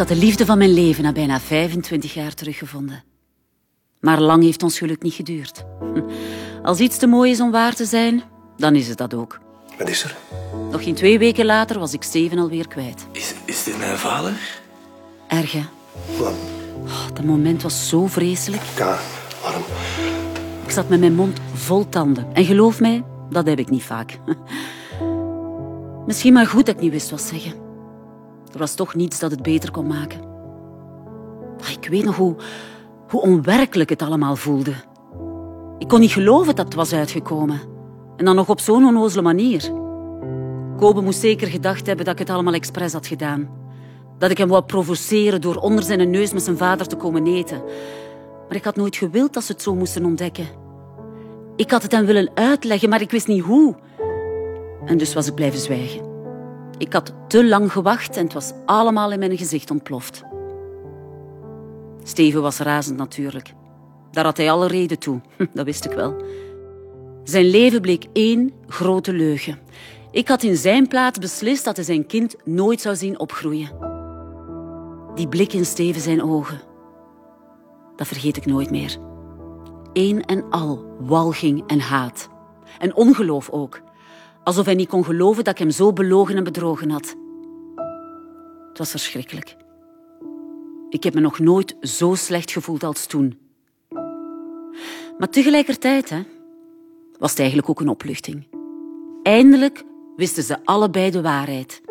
had de liefde van mijn leven na bijna 25 jaar teruggevonden. Maar lang heeft ons geluk niet geduurd. Als iets te mooi is om waar te zijn, dan is het dat ook. Wat is er? Nog geen twee weken later was ik Steven alweer kwijt. Is, is dit mijn vader? Erg, hè? Wat? Oh, dat moment was zo vreselijk. Ja, waarom? Ik zat met mijn mond vol tanden. En geloof mij, dat heb ik niet vaak. Misschien maar goed dat ik niet wist wat zeggen. Er was toch niets dat het beter kon maken. Ah, Ik weet nog hoe, hoe onwerkelijk het allemaal voelde. Ik kon niet geloven dat het was uitgekomen. En dan nog op zo'n onnozele manier. Kobe moest zeker gedacht hebben dat ik het allemaal expres had gedaan. Dat ik hem wou provoceren door onder zijn neus met zijn vader te komen eten. Maar ik had nooit gewild dat ze het zo moesten ontdekken. Ik had het hem willen uitleggen, maar ik wist niet hoe. En dus was ik blijven zwijgen. Ik had te lang gewacht en het was allemaal in mijn gezicht ontploft. Steven was razend natuurlijk. Daar had hij alle reden toe, dat wist ik wel. Zijn leven bleek één grote leugen. Ik had in zijn plaats beslist dat hij zijn kind nooit zou zien opgroeien. Die blik in Steven zijn ogen, dat vergeet ik nooit meer. Eén en al walging en haat. En ongeloof ook. Alsof hij niet kon geloven dat ik hem zo belogen en bedrogen had. Het was verschrikkelijk. Ik heb me nog nooit zo slecht gevoeld als toen. Maar tegelijkertijd hè, was het eigenlijk ook een opluchting. Eindelijk wisten ze allebei de waarheid.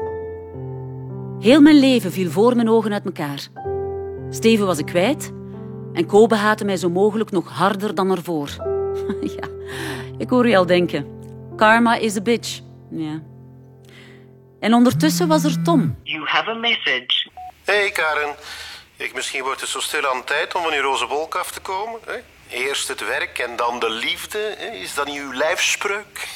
Heel mijn leven viel voor mijn ogen uit elkaar. Steven was ik kwijt en Kobe haatte mij zo mogelijk nog harder dan ervoor. ja, ik hoor je al denken. Karma is a bitch. Ja. En ondertussen was er Tom. You have a message. Hé, Karen. Ik, misschien wordt het zo stil aan tijd om van die roze wolk af te komen. Hè? Eerst het werk en dan de liefde. Hè? Is dat niet uw lijfspreuk?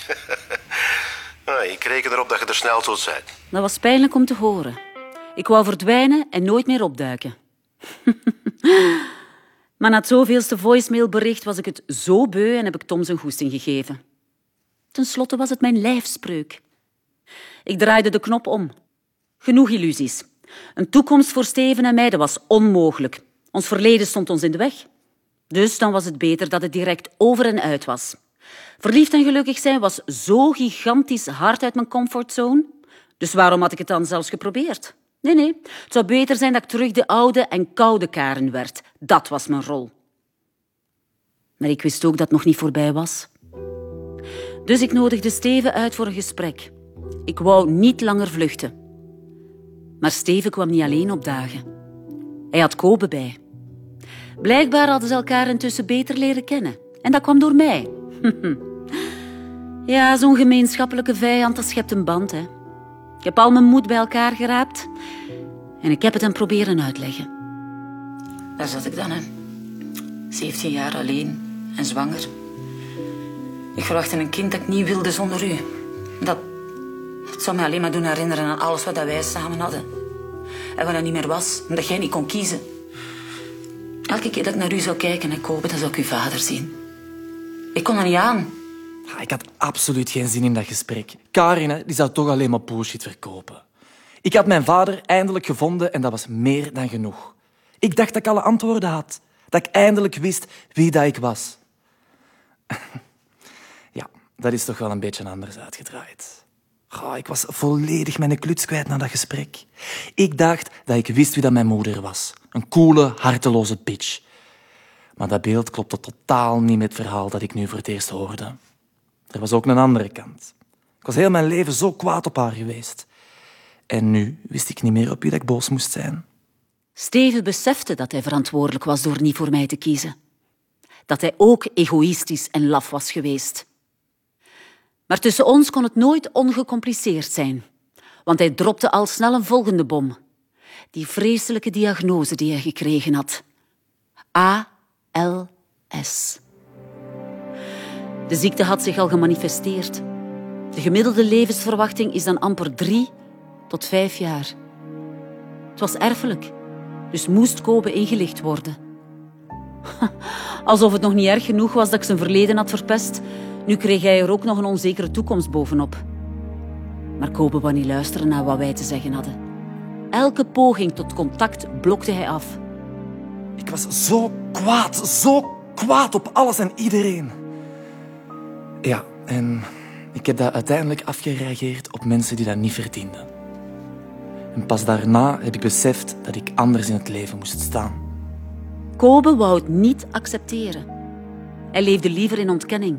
ah, ik reken erop dat je er snel zult zijn. Dat was pijnlijk om te horen. Ik wou verdwijnen en nooit meer opduiken. maar na het zoveelste voicemailbericht was ik het zo beu en heb ik Tom zijn goesting gegeven. Ten slotte was het mijn lijfspreuk. Ik draaide de knop om. Genoeg illusies. Een toekomst voor Steven en mij was onmogelijk. Ons verleden stond ons in de weg. Dus dan was het beter dat het direct over en uit was. Verliefd en gelukkig zijn was zo gigantisch hard uit mijn comfortzone. Dus waarom had ik het dan zelfs geprobeerd? Nee, nee. Het zou beter zijn dat ik terug de oude en koude Karen werd. Dat was mijn rol. Maar ik wist ook dat het nog niet voorbij was. Dus ik nodigde Steven uit voor een gesprek. Ik wou niet langer vluchten. Maar Steven kwam niet alleen opdagen. Hij had Kobe bij. Blijkbaar hadden ze elkaar intussen beter leren kennen. En dat kwam door mij. ja, zo'n gemeenschappelijke vijand, dat schept een band, hè. Ik heb al mijn moed bij elkaar geraapt en ik heb het hem proberen uitleggen. Daar zat ik dan, hè. 17 jaar alleen en zwanger. Ik verwachtte een kind dat ik niet wilde zonder u. Dat, dat zou mij alleen maar doen herinneren aan alles wat wij samen hadden. En wat dat niet meer was, omdat jij niet kon kiezen. Elke keer dat ik naar u zou kijken en kopen, dan zou ik uw vader zien. Ik kon dat niet aan. Ja, ik had absoluut geen zin in dat gesprek. Karin die zou toch alleen maar bullshit verkopen. Ik had mijn vader eindelijk gevonden en dat was meer dan genoeg. Ik dacht dat ik alle antwoorden had. Dat ik eindelijk wist wie dat ik was. Dat is toch wel een beetje anders uitgedraaid. Ik was volledig mijn kluts kwijt na dat gesprek. Ik dacht dat ik wist wie dat mijn moeder was. Een coole, harteloze bitch. Maar dat beeld klopte totaal niet met het verhaal dat ik nu voor het eerst hoorde. Er was ook een andere kant. Ik was heel mijn leven zo kwaad op haar geweest. En nu wist ik niet meer op wie dat ik boos moest zijn. Steven besefte dat hij verantwoordelijk was door niet voor mij te kiezen. Dat hij ook egoïstisch en laf was geweest. Maar tussen ons kon het nooit ongecompliceerd zijn, want hij dropte al snel een volgende bom. Die vreselijke diagnose die hij gekregen had. ALS. De ziekte had zich al gemanifesteerd. De gemiddelde levensverwachting is dan amper drie tot vijf jaar. Het was erfelijk, dus moest Kobe ingelicht worden. Alsof het nog niet erg genoeg was dat ik zijn verleden had verpest, nu kreeg hij er ook nog een onzekere toekomst bovenop. Maar Kobe wou niet luisteren naar wat wij te zeggen hadden. Elke poging tot contact blokte hij af. Ik was zo kwaad, zo kwaad op alles en iedereen. Ja, en ik heb dat uiteindelijk afgereageerd op mensen die dat niet verdienden. En pas daarna heb ik beseft dat ik anders in het leven moest staan. Kobe wou het niet accepteren. Hij leefde liever in ontkenning.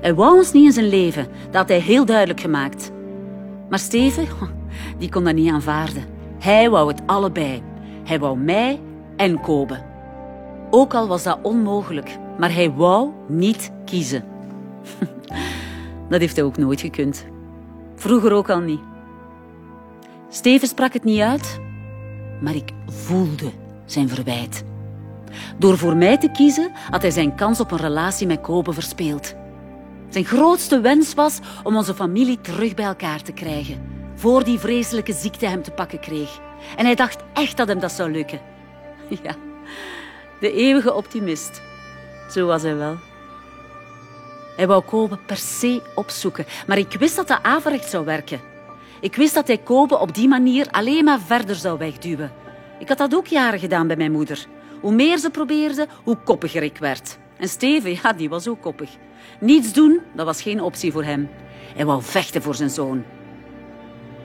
Hij wou ons niet in zijn leven, dat had hij heel duidelijk gemaakt. Maar Steven, die kon dat niet aanvaarden. Hij wou het allebei. Hij wou mij en Kobe. Ook al was dat onmogelijk, maar hij wou niet kiezen. Dat heeft hij ook nooit gekund. Vroeger ook al niet. Steven sprak het niet uit, maar ik voelde zijn verwijt. Door voor mij te kiezen had hij zijn kans op een relatie met Kobe verspeeld. Zijn grootste wens was om onze familie terug bij elkaar te krijgen, voor die vreselijke ziekte hem te pakken kreeg. En hij dacht echt dat hem dat zou lukken. Ja, de eeuwige optimist. Zo was hij wel. Hij wou Kobe per se opzoeken, maar ik wist dat dat averecht zou werken. Ik wist dat hij Kobe op die manier alleen maar verder zou wegduwen. Ik had dat ook jaren gedaan bij mijn moeder. Hoe meer ze probeerde, hoe koppiger ik werd. En Steven, ja, die was ook koppig. Niets doen, dat was geen optie voor hem. Hij wou vechten voor zijn zoon.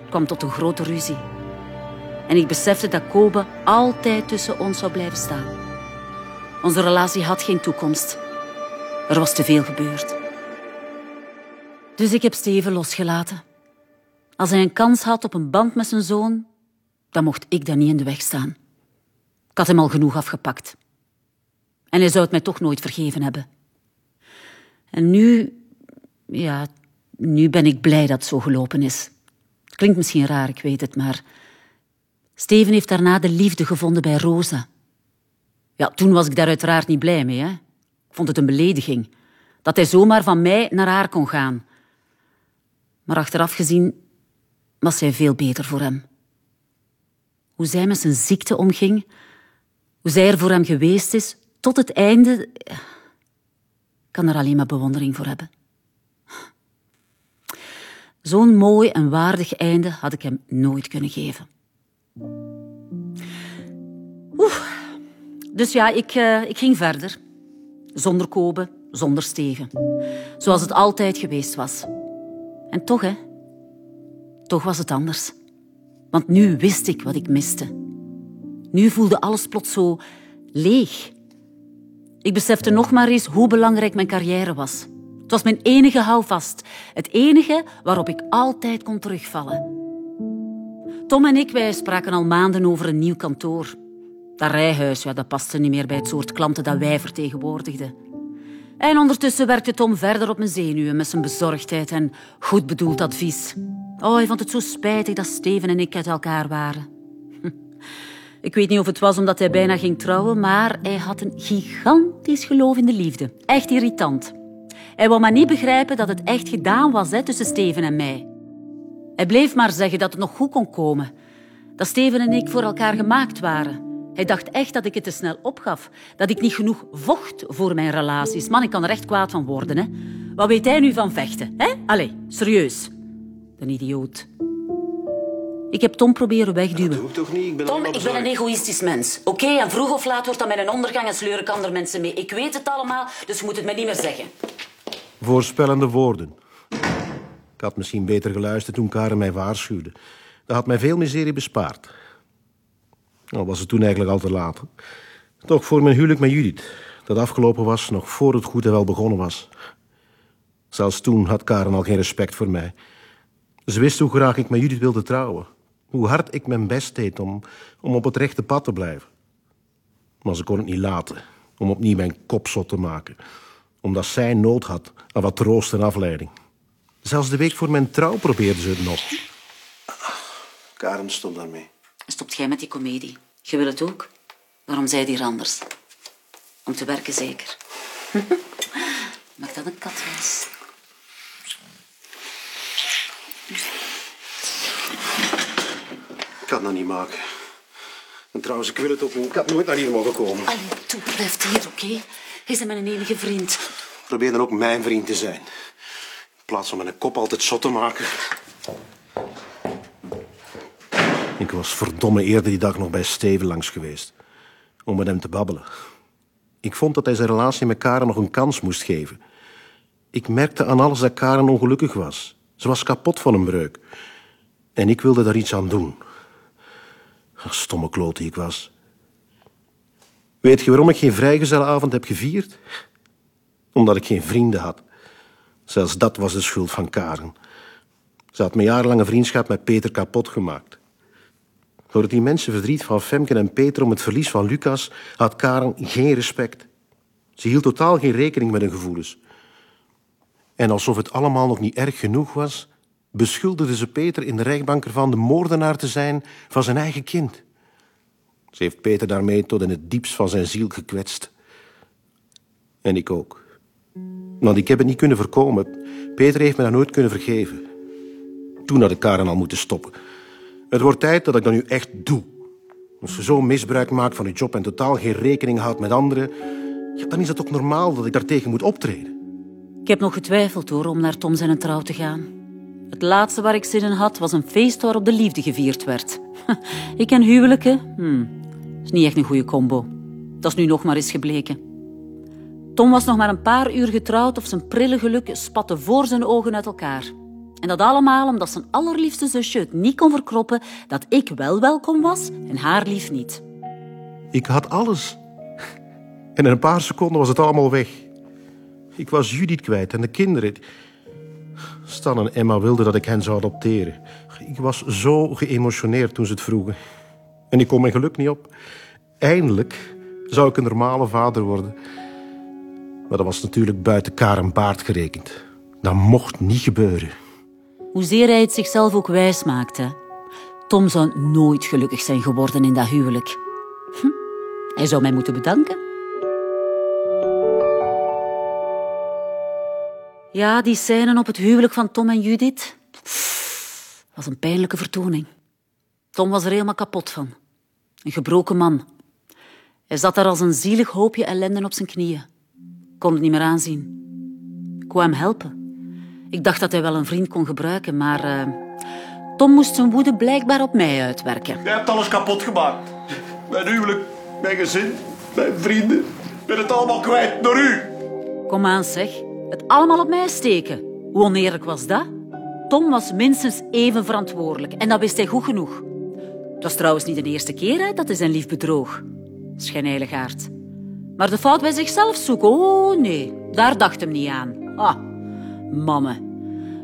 Het kwam tot een grote ruzie. En ik besefte dat Kobe altijd tussen ons zou blijven staan. Onze relatie had geen toekomst. Er was te veel gebeurd. Dus ik heb Steven losgelaten. Als hij een kans had op een band met zijn zoon, dan mocht ik daar niet in de weg staan. Ik had hem al genoeg afgepakt. En hij zou het mij toch nooit vergeven hebben. En nu, ja, nu ben ik blij dat het zo gelopen is. Klinkt misschien raar, ik weet het, maar Steven heeft daarna de liefde gevonden bij Rosa. Ja, toen was ik daar uiteraard niet blij mee. Hè? Ik vond het een belediging. Dat hij zomaar van mij naar haar kon gaan. Maar achteraf gezien was zij veel beter voor hem. Hoe zij met zijn ziekte omging, hoe zij er voor hem geweest is, tot het einde, kan er alleen maar bewondering voor hebben. Zo'n mooi en waardig einde had ik hem nooit kunnen geven. Oeh. Dus ja, ik, uh, ik ging verder. Zonder Kobe, zonder Steven. Zoals het altijd geweest was. En toch, hè. Toch was het anders. Want nu wist ik wat ik miste. Nu voelde alles plots zo leeg. Ik besefte nog maar eens hoe belangrijk mijn carrière was. Het was mijn enige houvast. Het enige waarop ik altijd kon terugvallen. Tom en ik wij spraken al maanden over een nieuw kantoor. Dat rijhuis ja, dat paste niet meer bij het soort klanten dat wij vertegenwoordigden. En ondertussen werkte Tom verder op mijn zenuwen met zijn bezorgdheid en goed bedoeld advies. Oh, hij vond het zo spijtig dat Steven en ik uit elkaar waren. Ik weet niet of het was omdat hij bijna ging trouwen, maar hij had een gigantisch geloof in de liefde. Echt irritant. Hij wou maar niet begrijpen dat het echt gedaan was hè, tussen Steven en mij. Hij bleef maar zeggen dat het nog goed kon komen. Dat Steven en ik voor elkaar gemaakt waren. Hij dacht echt dat ik het te snel opgaf. Dat ik niet genoeg vocht voor mijn relaties. Man, ik kan er echt kwaad van worden. Hè? Wat weet hij nu van vechten? Hè? Allee, serieus. Een idioot. Ik heb Tom proberen wegduwen. Dat doe ik toch niet? Ik ben Tom, ik ben een egoïstisch mens. Oké, en vroeg of laat wordt dat mijn ondergang en sleur ik andere mensen mee. Ik weet het allemaal, dus je moet het me niet meer zeggen. Voorspellende woorden. Ik had misschien beter geluisterd toen Karen mij waarschuwde. Dat had mij veel miserie bespaard. Al was het toen eigenlijk al te laat. Toch voor mijn huwelijk met Judith, dat afgelopen was nog voor het goede wel begonnen was. Zelfs toen had Karen al geen respect voor mij. Ze wist hoe graag ik met Judith wilde trouwen. Hoe hard ik mijn best deed om, om op het rechte pad te blijven. Maar ze kon het niet laten om opnieuw mijn kop zot te maken. Omdat zij nood had aan wat troost en afleiding. Zelfs de week voor mijn trouw probeerde ze het nog. Karen stond daarmee. Stopt jij met die komedie? Je wil het ook? Waarom zei je hier anders? Om te werken zeker. Mag dat een kat was? Ik kan dat niet maken. En trouwens, ik wil het ook niet. Ik had nooit naar hier mogen komen. Allee, toe, blijf hier, oké? Hij is mijn enige vriend. Probeer dan ook mijn vriend te zijn. In plaats van mijn kop altijd zot te maken. Ik Ik was verdomme eerder die dag nog bij Steven langs geweest. Om met hem te babbelen. Ik vond dat hij zijn relatie met Karen nog een kans moest geven. Ik merkte aan alles dat Karen ongelukkig was. Ze was kapot van een breuk. En ik wilde daar iets aan doen. Stomme kloot die ik was. Weet je waarom ik geen vrijgezellenavond heb gevierd? Omdat ik geen vrienden had. Zelfs dat was de schuld van Karen. Ze had mijn jarenlange vriendschap met Peter kapot gemaakt. Door het immense verdriet van Femke en Peter om het verlies van Lucas had Karen geen respect. Ze hield totaal geen rekening met hun gevoelens. En alsof het allemaal nog niet erg genoeg was, beschuldigde ze Peter in de rechtbank ervan de moordenaar te zijn van zijn eigen kind. Ze heeft Peter daarmee tot in het diepst van zijn ziel gekwetst. En ik ook. Want ik heb het niet kunnen voorkomen. Peter heeft me dat nooit kunnen vergeven. Toen had ik Karen al moeten stoppen. Het wordt tijd dat ik dat nu echt doe. Als je zo misbruik maakt van je job en totaal geen rekening houdt met anderen, dan is het ook normaal dat ik daartegen moet optreden. Ik heb nog getwijfeld hoor om naar Tom zijn trouw te gaan. Het laatste waar ik zin in had was een feest waarop de liefde gevierd werd. Ik en huwelijken, hmm, is niet echt een goede combo. Dat is nu nog maar eens gebleken. Tom was nog maar een paar uur getrouwd of zijn prille geluk spatte voor zijn ogen uit elkaar. En dat allemaal omdat zijn allerliefste zusje het niet kon verkroppen dat ik wel welkom was en haar lief niet. Ik had alles. En in een paar seconden was het allemaal weg. Ik was Judith kwijt en de kinderen. Stan en Emma wilden dat ik hen zou adopteren. Ik was zo geëmotioneerd toen ze het vroegen. En ik kon mijn geluk niet op. Eindelijk zou ik een normale vader worden. Maar dat was natuurlijk buiten Karen Baard gerekend. Dat mocht niet gebeuren. Hoezeer hij het zichzelf ook wijs maakte. Tom zou nooit gelukkig zijn geworden in dat huwelijk. Hm, hij zou mij moeten bedanken. Ja, die scène op het huwelijk van Tom en Judith was een pijnlijke vertoning. Tom was er helemaal kapot van. Een gebroken man. Hij zat daar als een zielig hoopje ellende op zijn knieën. Kon het niet meer aanzien. Ik wou hem helpen. Ik dacht dat hij wel een vriend kon gebruiken, maar uh, Tom moest zijn woede blijkbaar op mij uitwerken. Jij hebt alles kapot gemaakt. Mijn huwelijk, mijn gezin, mijn vrienden. Ik ben het allemaal kwijt door u. Kom aan, zeg. Het allemaal op mij steken. Hoe oneerlijk was dat? Tom was minstens even verantwoordelijk en dat wist hij goed genoeg. Het was trouwens niet de eerste keer hè, dat hij zijn lief bedroog. Schijnheiligaard. Maar de fout bij zichzelf zoeken, oh nee, daar dacht hem niet aan. Ah, mannen.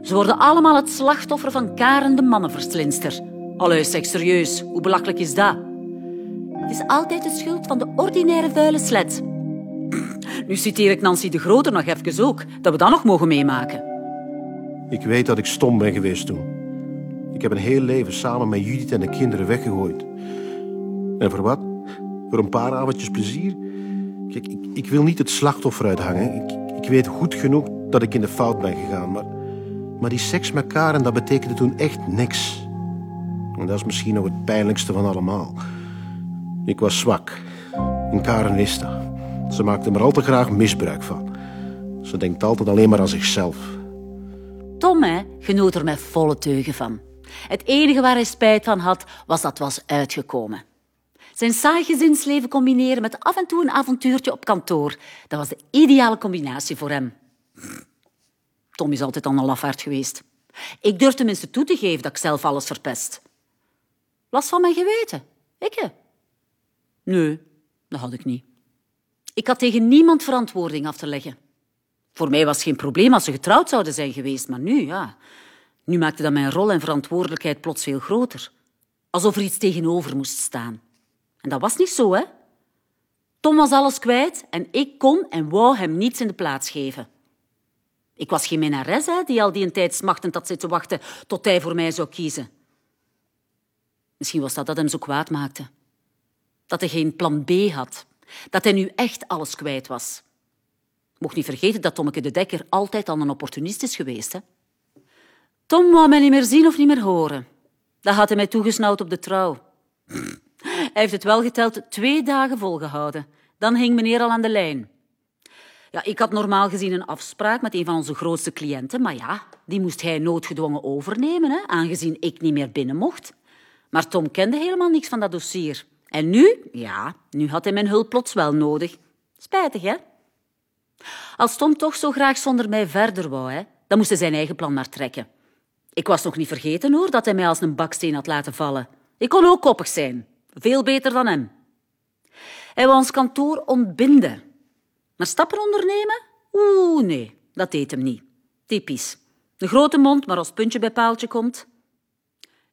Ze worden allemaal het slachtoffer van Karen de mannenverslinster. Allee, zeg serieus, hoe belachelijk is dat? Het is altijd de schuld van de ordinaire vuile slet. Nu citeer ik Nancy de Grote nog even ook, dat we dat nog mogen meemaken. Ik weet dat ik stom ben geweest toen. Ik heb een heel leven samen met Judith en de kinderen weggegooid. En voor wat? Voor een paar avondjes plezier? Kijk, ik, ik wil niet het slachtoffer uithangen. Ik, ik weet goed genoeg dat ik in de fout ben gegaan. Maar, maar die seks met Karen, dat betekende toen echt niks. En dat is misschien nog het pijnlijkste van allemaal. Ik was zwak. En Karen wist dat. Ze maakte er al te graag misbruik van. Ze denkt altijd alleen maar aan zichzelf. Tom, hè, genoot er met volle teugen van. Het enige waar hij spijt van had, was dat was uitgekomen. Zijn saai gezinsleven combineren met af en toe een avontuurtje op kantoor, dat was de ideale combinatie voor hem. Tom is altijd al een lafaard geweest. Ik durf tenminste toe te geven dat ik zelf alles verpest. Last van mijn geweten? Ik? Nee, dat had ik niet. Ik had tegen niemand verantwoording af te leggen. Voor mij was het geen probleem als ze getrouwd zouden zijn geweest, maar nu, ja. Nu maakte dat mijn rol en verantwoordelijkheid plots veel groter. Alsof er iets tegenover moest staan. En dat was niet zo, hè? Tom was alles kwijt en ik kon en wou hem niets in de plaats geven. Ik was geen minnares hè, die al die een tijd smachtend had zitten wachten tot hij voor mij zou kiezen. Misschien was dat dat hem zo kwaad maakte. Dat hij geen plan B had. Dat hij nu echt alles kwijt was. Mocht niet vergeten dat Tommeke de Dekker altijd al een opportunist is geweest. Hè? Tom wou mij niet meer zien of niet meer horen. Dat had hij mij toegesnauwd op de trouw. Hij heeft het wel geteld twee dagen volgehouden. Dan hing meneer al aan de lijn. Ja, ik had normaal gezien een afspraak met een van onze grootste cliënten, maar ja, die moest hij noodgedwongen overnemen, hè, aangezien ik niet meer binnen mocht. Maar Tom kende helemaal niks van dat dossier. En nu, ja, nu had hij mijn hulp plots wel nodig. Spijtig, hè? Als Tom toch zo graag zonder mij verder wou, hè, dan moest hij zijn eigen plan maar trekken. Ik was nog niet vergeten, hoor, dat hij mij als een baksteen had laten vallen. Ik kon ook koppig zijn. Veel beter dan hem. Hij wou ons kantoor ontbinden. Maar stappen ondernemen? Oeh, nee, dat deed hem niet. Typisch. Een grote mond, maar als puntje bij paaltje komt.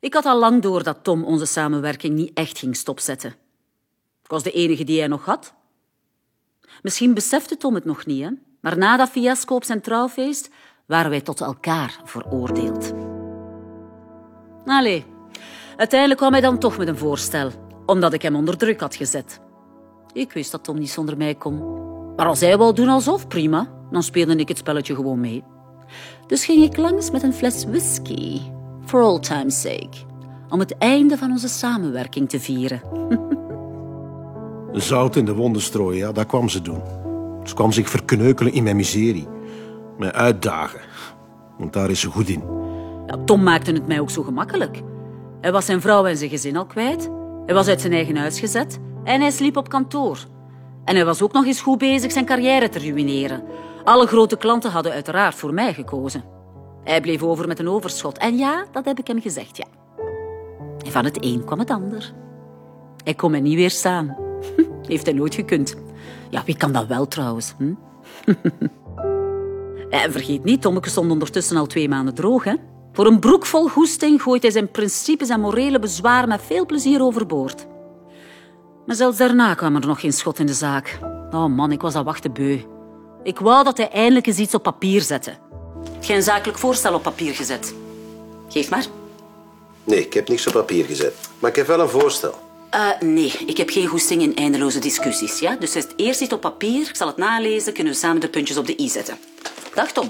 Ik had al lang door dat Tom onze samenwerking niet echt ging stopzetten. Ik was de enige die hij nog had. Misschien besefte Tom het nog niet, hè? maar na dat fiasco op zijn trouwfeest waren wij tot elkaar veroordeeld. Allee, uiteindelijk kwam hij dan toch met een voorstel, omdat ik hem onder druk had gezet. Ik wist dat Tom niet zonder mij kon. Maar als hij wou doen alsof, prima, dan speelde ik het spelletje gewoon mee. Dus ging ik langs met een fles whisky, for old time's sake, om het einde van onze samenwerking te vieren. Zout in de wonden strooien, ja, dat kwam ze doen. Ze kwam zich verkneukelen in mijn miserie. Mij uitdagen. Want daar is ze goed in. Ja, Tom maakte het mij ook zo gemakkelijk. Hij was zijn vrouw en zijn gezin al kwijt. Hij was uit zijn eigen huis gezet. En hij sliep op kantoor. En hij was ook nog eens goed bezig zijn carrière te ruïneren. Alle grote klanten hadden uiteraard voor mij gekozen. Hij bleef over met een overschot. En ja, dat heb ik hem gezegd, ja. En van het een kwam het ander. Hij kon mij niet weerstaan. Heeft hij nooit gekund. Ja, wie kan dat wel trouwens? Hm? en vergeet niet, Tommeke stond ondertussen al twee maanden droog. Hè? Voor een broek vol goesting gooit hij zijn principes en morele bezwaar met veel plezier overboord. Maar zelfs daarna kwam er nog geen schot in de zaak. Oh man, ik was al wachten beu. Ik wou dat hij eindelijk eens iets op papier zette. Geen zakelijk voorstel op papier gezet. Geef maar. Nee, ik heb niks op papier gezet. Maar ik heb wel een voorstel. Uh, nee, ik heb geen goesting in eindeloze discussies. Ja? Dus het eerst iets op papier, ik zal het nalezen, kunnen we samen de puntjes op de i zetten. Dag Tom.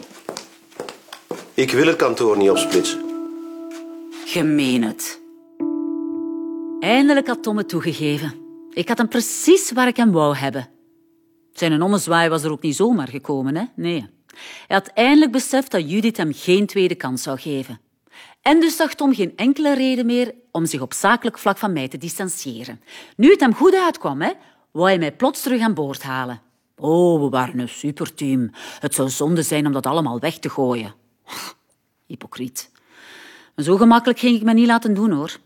Ik wil het kantoor niet opsplitsen. Gemeen het. Eindelijk had Tom het toegegeven. Ik had hem precies waar ik hem wou hebben. Zijn ommezwaai was er ook niet zomaar gekomen, hè? Nee. Hij had eindelijk beseft dat Judith hem geen tweede kans zou geven. En dus zag Tom geen enkele reden meer om zich op zakelijk vlak van mij te distancieren. Nu het hem goed uitkwam, hè, wou hij mij plots terug aan boord halen. Oh, we waren een superteam. Het zou zonde zijn om dat allemaal weg te gooien. Hypocriet. Zo gemakkelijk ging ik me niet laten doen, hoor.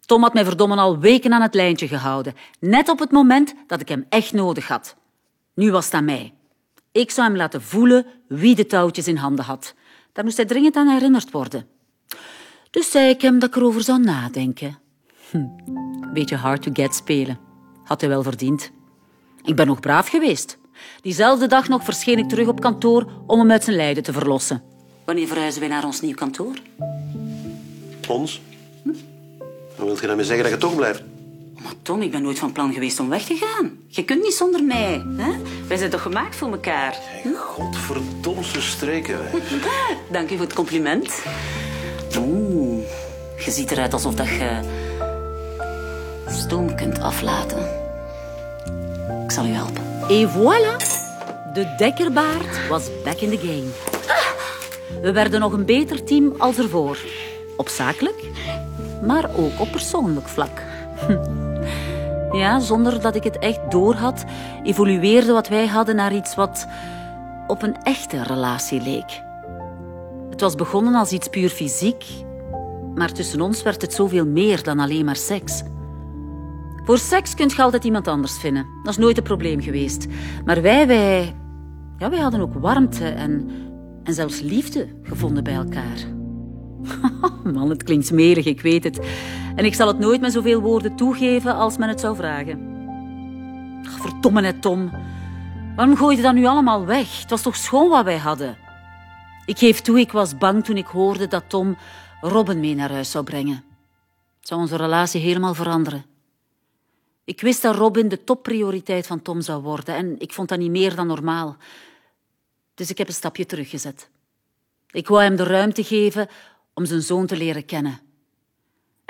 Tom had mij verdomme al weken aan het lijntje gehouden. Net op het moment dat ik hem echt nodig had. Nu was het aan mij. Ik zou hem laten voelen wie de touwtjes in handen had. Daar moest hij dringend aan herinnerd worden. Dus zei ik hem dat ik erover zou nadenken. Hm, beetje hard to get spelen. Had hij wel verdiend. Ik ben nog braaf geweest. Diezelfde dag nog verscheen ik terug op kantoor om hem uit zijn lijden te verlossen. Wanneer verhuizen wij naar ons nieuw kantoor? Ons? Hm? Dan wilt je daarmee zeggen dat je toch blijft? Maar Tom, ik ben nooit van plan geweest om weg te gaan. Je kunt niet zonder mij. Hè? Wij zijn toch gemaakt voor elkaar? Hm? Godverdomse streken. Dank u voor het compliment. Oeh, je ziet eruit alsof dat je stoom kunt aflaten. Ik zal u helpen. Et voilà! De dekkerbaard was back in the game. We werden nog een beter team als ervoor. Op zakelijk, maar ook op persoonlijk vlak. Ja, zonder dat ik het echt doorhad, evolueerde wat wij hadden naar iets wat op een echte relatie leek. Het was begonnen als iets puur fysiek, maar tussen ons werd het zoveel meer dan alleen maar seks. Voor seks kunt je altijd iemand anders vinden. Dat is nooit een probleem geweest. Maar wij, wij, ja, wij hadden ook warmte en, en zelfs liefde gevonden bij elkaar. Man, het klinkt smerig, ik weet het. En ik zal het nooit met zoveel woorden toegeven als men het zou vragen. Ach, verdomme net, Tom. Waarom gooi je dat nu allemaal weg? Het was toch schoon wat wij hadden? Ik geef toe, ik was bang toen ik hoorde dat Tom Robin mee naar huis zou brengen. Het zou onze relatie helemaal veranderen. Ik wist dat Robin de topprioriteit van Tom zou worden en ik vond dat niet meer dan normaal. Dus ik heb een stapje teruggezet. Ik wou hem de ruimte geven om zijn zoon te leren kennen.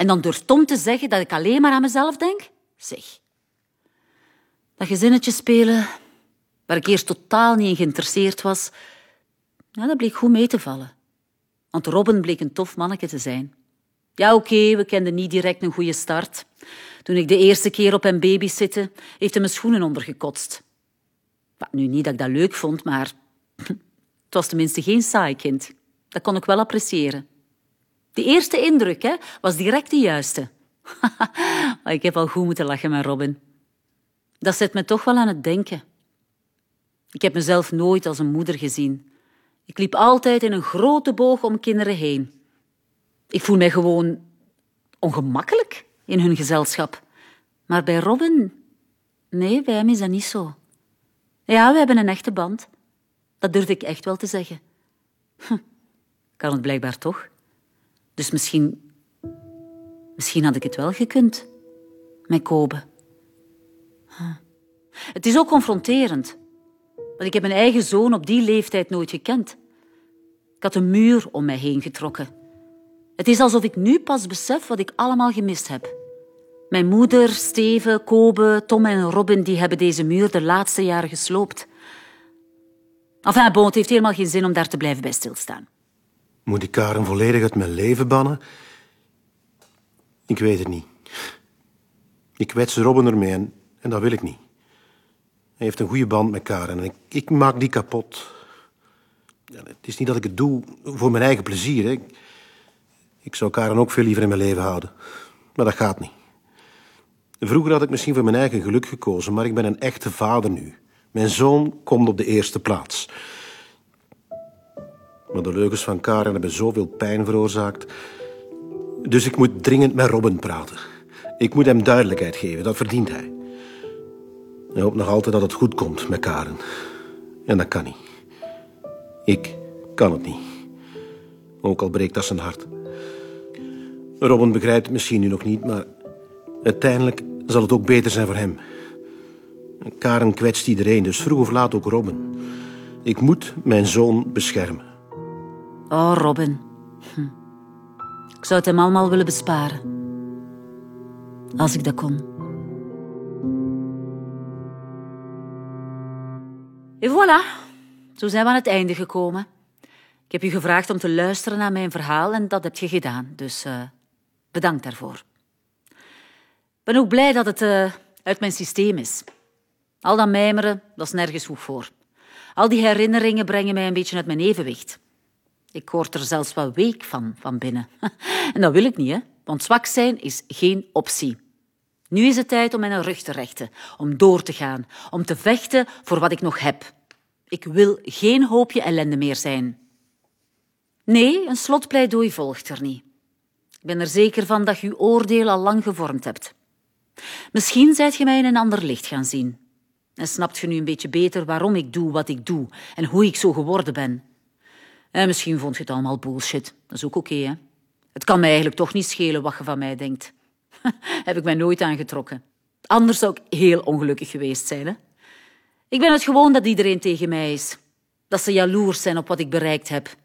En dan durft Tom te zeggen dat ik alleen maar aan mezelf denk? Zeg. Dat gezinnetje spelen, waar ik eerst totaal niet in geïnteresseerd was, ja, dat bleek goed mee te vallen. Want Robin bleek een tof manneke te zijn. Ja, oké, we kenden niet direct een goede start. Toen ik de eerste keer op hem babysitte, heeft hij mijn schoenen ondergekotst. Nu, niet dat ik dat leuk vond, maar het was tenminste geen saai kind. Dat kon ik wel appreciëren. De eerste indruk hè, was direct de juiste. ik heb al goed moeten lachen met Robin. Dat zet me toch wel aan het denken. Ik heb mezelf nooit als een moeder gezien. Ik liep altijd in een grote boog om kinderen heen. Ik voel mij gewoon ongemakkelijk in hun gezelschap. Maar bij Robin, nee, bij hem is dat niet zo. Ja, we hebben een echte band. Dat durf ik echt wel te zeggen. Kan het blijkbaar toch? Dus misschien, misschien had ik het wel gekund met Kobe. Het is ook confronterend, want ik heb mijn eigen zoon op die leeftijd nooit gekend. Ik had een muur om mij heen getrokken. Het is alsof ik nu pas besef wat ik allemaal gemist heb. Mijn moeder, Steven, Kobe, Tom en Robin die hebben deze muur de laatste jaren gesloopt. Enfin, het heeft helemaal geen zin om daar te blijven bij stilstaan. Moet ik Karen volledig uit mijn leven bannen? Ik weet het niet. Ik kwets Robin ermee en, en dat wil ik niet. Hij heeft een goede band met Karen en ik, ik maak die kapot. Ja, het is niet dat ik het doe voor mijn eigen plezier. Hè. Ik zou Karen ook veel liever in mijn leven houden. Maar dat gaat niet. Vroeger had ik misschien voor mijn eigen geluk gekozen, maar ik ben een echte vader nu. Mijn zoon komt op de eerste plaats. Maar de leugens van Karen hebben zoveel pijn veroorzaakt. Dus ik moet dringend met Robin praten. Ik moet hem duidelijkheid geven, dat verdient hij. Hij hoopt nog altijd dat het goed komt met Karen. En dat kan niet. Ik kan het niet. Ook al breekt dat zijn hart. Robin begrijpt het misschien nu nog niet, maar uiteindelijk zal het ook beter zijn voor hem. Karen kwetst iedereen, dus vroeg of laat ook Robin. Ik moet mijn zoon beschermen. Oh, Robin. Hm. Ik zou het hem allemaal willen besparen. Als ik dat kon. En voilà, zo zijn we aan het einde gekomen. Ik heb u gevraagd om te luisteren naar mijn verhaal en dat heb je gedaan, dus uh, bedankt daarvoor. Ik ben ook blij dat het uh, uit mijn systeem is. Al dat mijmeren, dat is nergens goed voor. Al die herinneringen brengen mij een beetje uit mijn evenwicht. Ik word er zelfs wel week van, van binnen. En dat wil ik niet, hè? want zwak zijn is geen optie. Nu is het tijd om mijn rug te rechten, om door te gaan, om te vechten voor wat ik nog heb. Ik wil geen hoopje ellende meer zijn. Nee, een slotpleidooi volgt er niet. Ik ben er zeker van dat je uw oordeel al lang gevormd hebt. Misschien zijt je mij in een ander licht gaan zien. En snapt je nu een beetje beter waarom ik doe wat ik doe en hoe ik zo geworden ben. En misschien vond je het allemaal bullshit. Dat is ook oké, hè? Het kan mij eigenlijk toch niet schelen wat je van mij denkt. Heb ik mij nooit aangetrokken. Anders zou ik heel ongelukkig geweest zijn, hè? Ik ben het gewoon dat iedereen tegen mij is. Dat ze jaloers zijn op wat ik bereikt heb.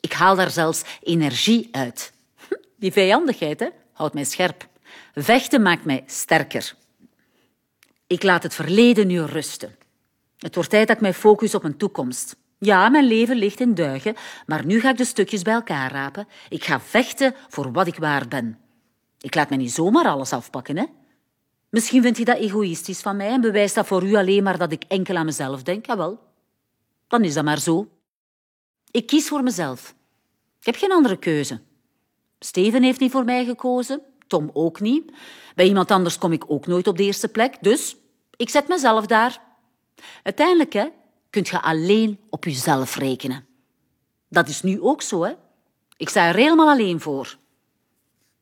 Ik haal daar zelfs energie uit. Die vijandigheid hè, houdt mij scherp. Vechten maakt mij sterker. Ik laat het verleden nu rusten. Het wordt tijd dat ik mij focus op een toekomst. Ja, mijn leven ligt in duigen, maar nu ga ik de stukjes bij elkaar rapen. Ik ga vechten voor wat ik waard ben. Ik laat me niet zomaar alles afpakken, hè? Misschien vindt je dat egoïstisch van mij en bewijst dat voor u alleen maar dat ik enkel aan mezelf denk. Jawel, dan is dat maar zo. Ik kies voor mezelf. Ik heb geen andere keuze. Steven heeft niet voor mij gekozen, Tom ook niet. Bij iemand anders kom ik ook nooit op de eerste plek, dus ik zet mezelf daar. Uiteindelijk hè, kunt je alleen op jezelf rekenen. Dat is nu ook zo. Hè? Ik sta er helemaal alleen voor.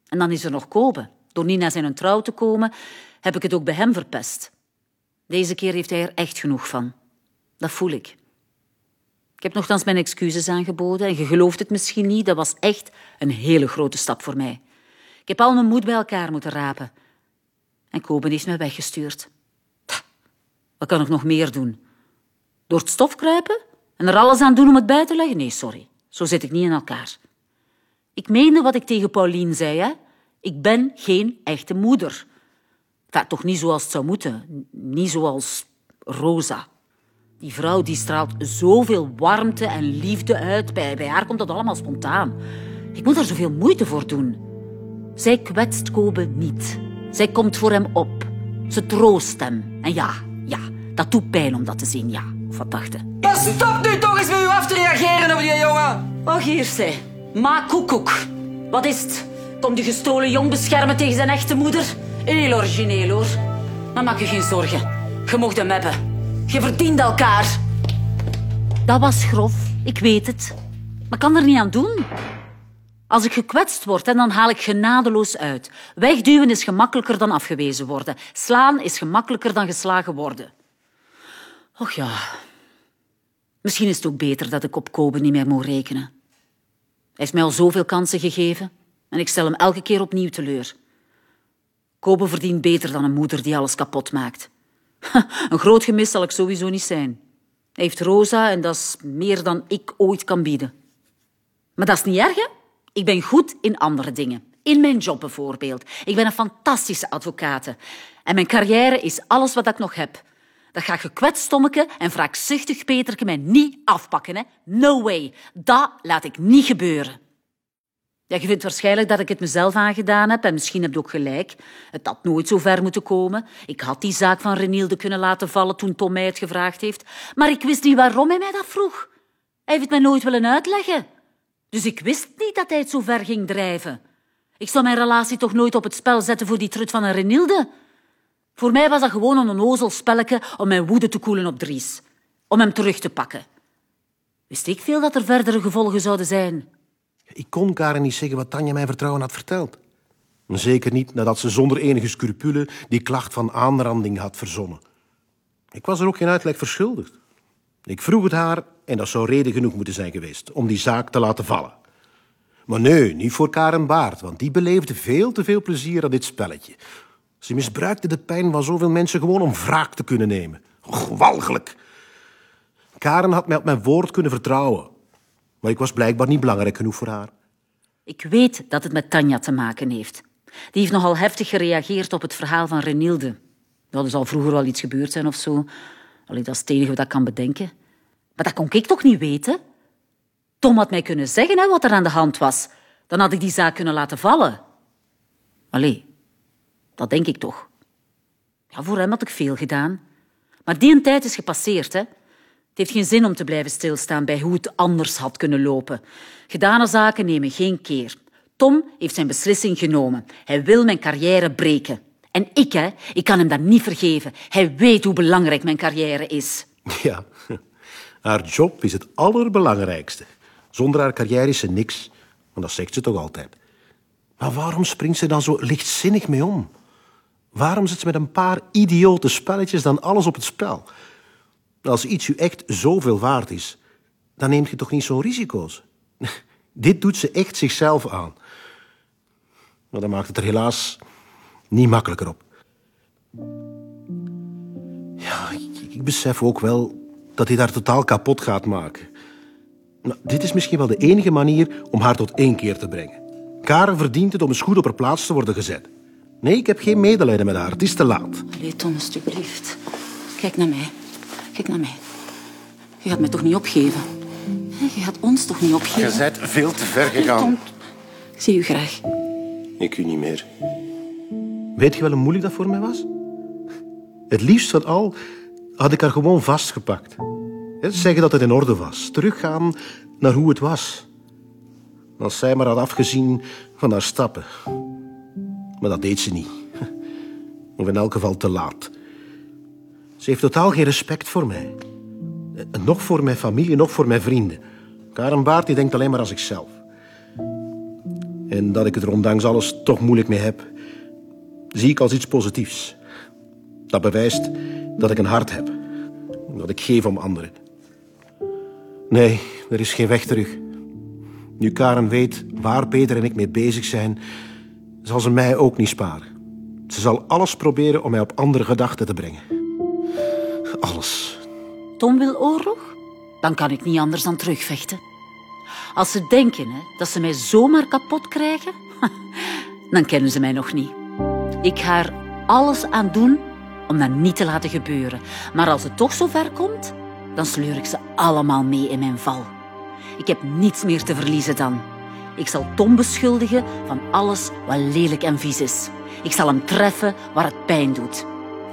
En dan is er nog Kobe. Door niet naar zijn trouw te komen, heb ik het ook bij hem verpest. Deze keer heeft hij er echt genoeg van. Dat voel ik. Ik heb nogthans mijn excuses aangeboden en je gelooft het misschien niet, dat was echt een hele grote stap voor mij. Ik heb al mijn moed bij elkaar moeten rapen. En Koben heeft me weggestuurd. Wat kan ik nog meer doen? Door het stof kruipen en er alles aan doen om het bij te leggen? Nee, sorry. Zo zit ik niet in elkaar. Ik meende wat ik tegen Pauline zei, hè? Ik ben geen echte moeder. Enfin, toch niet zoals het zou moeten. Niet zoals Rosa. Die vrouw die straalt zoveel warmte en liefde uit. Bij, bij haar komt dat allemaal spontaan. Ik moet er zoveel moeite voor doen. Zij kwetst Kobe niet. Zij komt voor hem op. Ze troost hem. En ja, ja, dat doet pijn om dat te zien, ja. Dachten? Maar stop nu toch eens met u af te reageren over die jongen. Wacht hier, zij. Ma koekoek. Wat is het? Komt de gestolen jong beschermen tegen zijn echte moeder? Heel origineel, hoor. Maar maak je geen zorgen. Je mocht hem hebben. Je verdient elkaar. Dat was grof, ik weet het. Maar ik kan er niet aan doen. Als ik gekwetst word, dan haal ik genadeloos uit. Wegduwen is gemakkelijker dan afgewezen worden. Slaan is gemakkelijker dan geslagen worden. Och ja. Misschien is het ook beter dat ik op Kobe niet meer moet rekenen. Hij heeft mij al zoveel kansen gegeven en ik stel hem elke keer opnieuw teleur. Kobe verdient beter dan een moeder die alles kapot maakt. Een groot gemis zal ik sowieso niet zijn. Hij heeft Rosa en dat is meer dan ik ooit kan bieden. Maar dat is niet erg, hè? Ik ben goed in andere dingen. In mijn job bijvoorbeeld. Ik ben een fantastische advocaat. En mijn carrière is alles wat ik nog heb. Dat gaat gekwetst stommeke en wraakzuchtig Peterke mij niet afpakken. Hè? No way. Dat laat ik niet gebeuren. Ja, je vindt waarschijnlijk dat ik het mezelf aangedaan heb en misschien heb je ook gelijk. Het had nooit zo ver moeten komen. Ik had die zaak van Renilde kunnen laten vallen toen Tom mij het gevraagd heeft. Maar ik wist niet waarom hij mij dat vroeg. Hij heeft het mij nooit willen uitleggen. Dus ik wist niet dat hij het zo ver ging drijven. Ik zou mijn relatie toch nooit op het spel zetten voor die trut van een Renilde. Voor mij was dat gewoon een onnozel spelletje om mijn woede te koelen op Dries. Om hem terug te pakken. Wist ik veel dat er verdere gevolgen zouden zijn? Ik kon Karen niet zeggen wat Tanja mij vertrouwen had verteld. Zeker niet nadat ze zonder enige scrupule die klacht van aanranding had verzonnen. Ik was er ook geen uitleg verschuldigd. Ik vroeg het haar en dat zou reden genoeg moeten zijn geweest om die zaak te laten vallen. Maar nee, niet voor Karen Baart, want die beleefde veel te veel plezier aan dit spelletje. Ze misbruikte de pijn van zoveel mensen gewoon om wraak te kunnen nemen. Walgelijk. Karen had mij op mijn woord kunnen vertrouwen. Maar ik was blijkbaar niet belangrijk genoeg voor haar. Ik weet dat het met Tanja te maken heeft. Die heeft nogal heftig gereageerd op het verhaal van Renilde. Er zal vroeger wel iets gebeurd zijn of zo. Allee, dat is het enige wat ik kan bedenken. Maar dat kon ik toch niet weten? Tom had mij kunnen zeggen hè, wat er aan de hand was. Dan had ik die zaak kunnen laten vallen. Allee, dat denk ik toch. Ja, voor hem had ik veel gedaan. Maar die tijd is gepasseerd, hè. Het heeft geen zin om te blijven stilstaan bij hoe het anders had kunnen lopen. Gedane zaken nemen geen keer. Tom heeft zijn beslissing genomen. Hij wil mijn carrière breken. En ik, hè, ik kan hem dat niet vergeven. Hij weet hoe belangrijk mijn carrière is. Ja, haar job is het allerbelangrijkste. Zonder haar carrière is ze niks. Want dat zegt ze toch altijd. Maar waarom springt ze dan zo lichtzinnig mee om? Waarom zit ze met een paar idiote spelletjes dan alles op het spel? Als iets u echt zoveel waard is, dan neemt je toch niet zo'n risico's? Dit doet ze echt zichzelf aan. Maar dat maakt het er helaas niet makkelijker op. Ja, ik, ik besef ook wel dat hij haar totaal kapot gaat maken. Nou, dit is misschien wel de enige manier om haar tot één keer te brengen. Karen verdient het om eens goed op haar plaats te worden gezet. Nee, ik heb geen medelijden met haar. Het is te laat. Allee, Tom, alstublieft. Kijk naar mij. Kijk naar mij. Je gaat mij toch niet opgeven? Je gaat ons toch niet opgeven? Je bent veel te ver gegaan. Tom, ik zie u graag. Ik u niet meer. Weet je wel hoe moeilijk dat voor mij was? Het liefst van al had ik haar gewoon vastgepakt. Zeggen dat het in orde was. Teruggaan naar hoe het was. Als zij maar had afgezien van haar stappen. Maar dat deed ze niet. Of in elk geval te laat. Ze heeft totaal geen respect voor mij. Nog voor mijn familie, nog voor mijn vrienden. Karen Baart die denkt alleen maar aan zichzelf. En dat ik het er ondanks alles toch moeilijk mee heb, zie ik als iets positiefs. Dat bewijst dat ik een hart heb. Dat ik geef om anderen. Nee, er is geen weg terug. Nu Karen weet waar Peter en ik mee bezig zijn, zal ze mij ook niet sparen. Ze zal alles proberen om mij op andere gedachten te brengen. Alles. Tom wil oorlog? Dan kan ik niet anders dan terugvechten. Als ze denken hè, dat ze mij zomaar kapot krijgen, dan kennen ze mij nog niet. Ik ga er alles aan doen om dat niet te laten gebeuren. Maar als het toch zo ver komt, dan sleur ik ze allemaal mee in mijn val. Ik heb niets meer te verliezen dan. Ik zal Tom beschuldigen van alles wat lelijk en vies is. Ik zal hem treffen waar het pijn doet.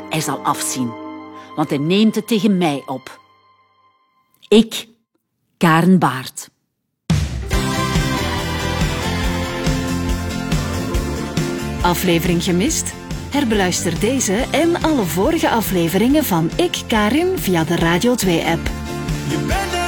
Hij zal afzien, want hij neemt het tegen mij op. Ik, Karen Baart. Aflevering gemist? Herbeluister deze en alle vorige afleveringen van Ik Karin via de Radio 2-app. Je bent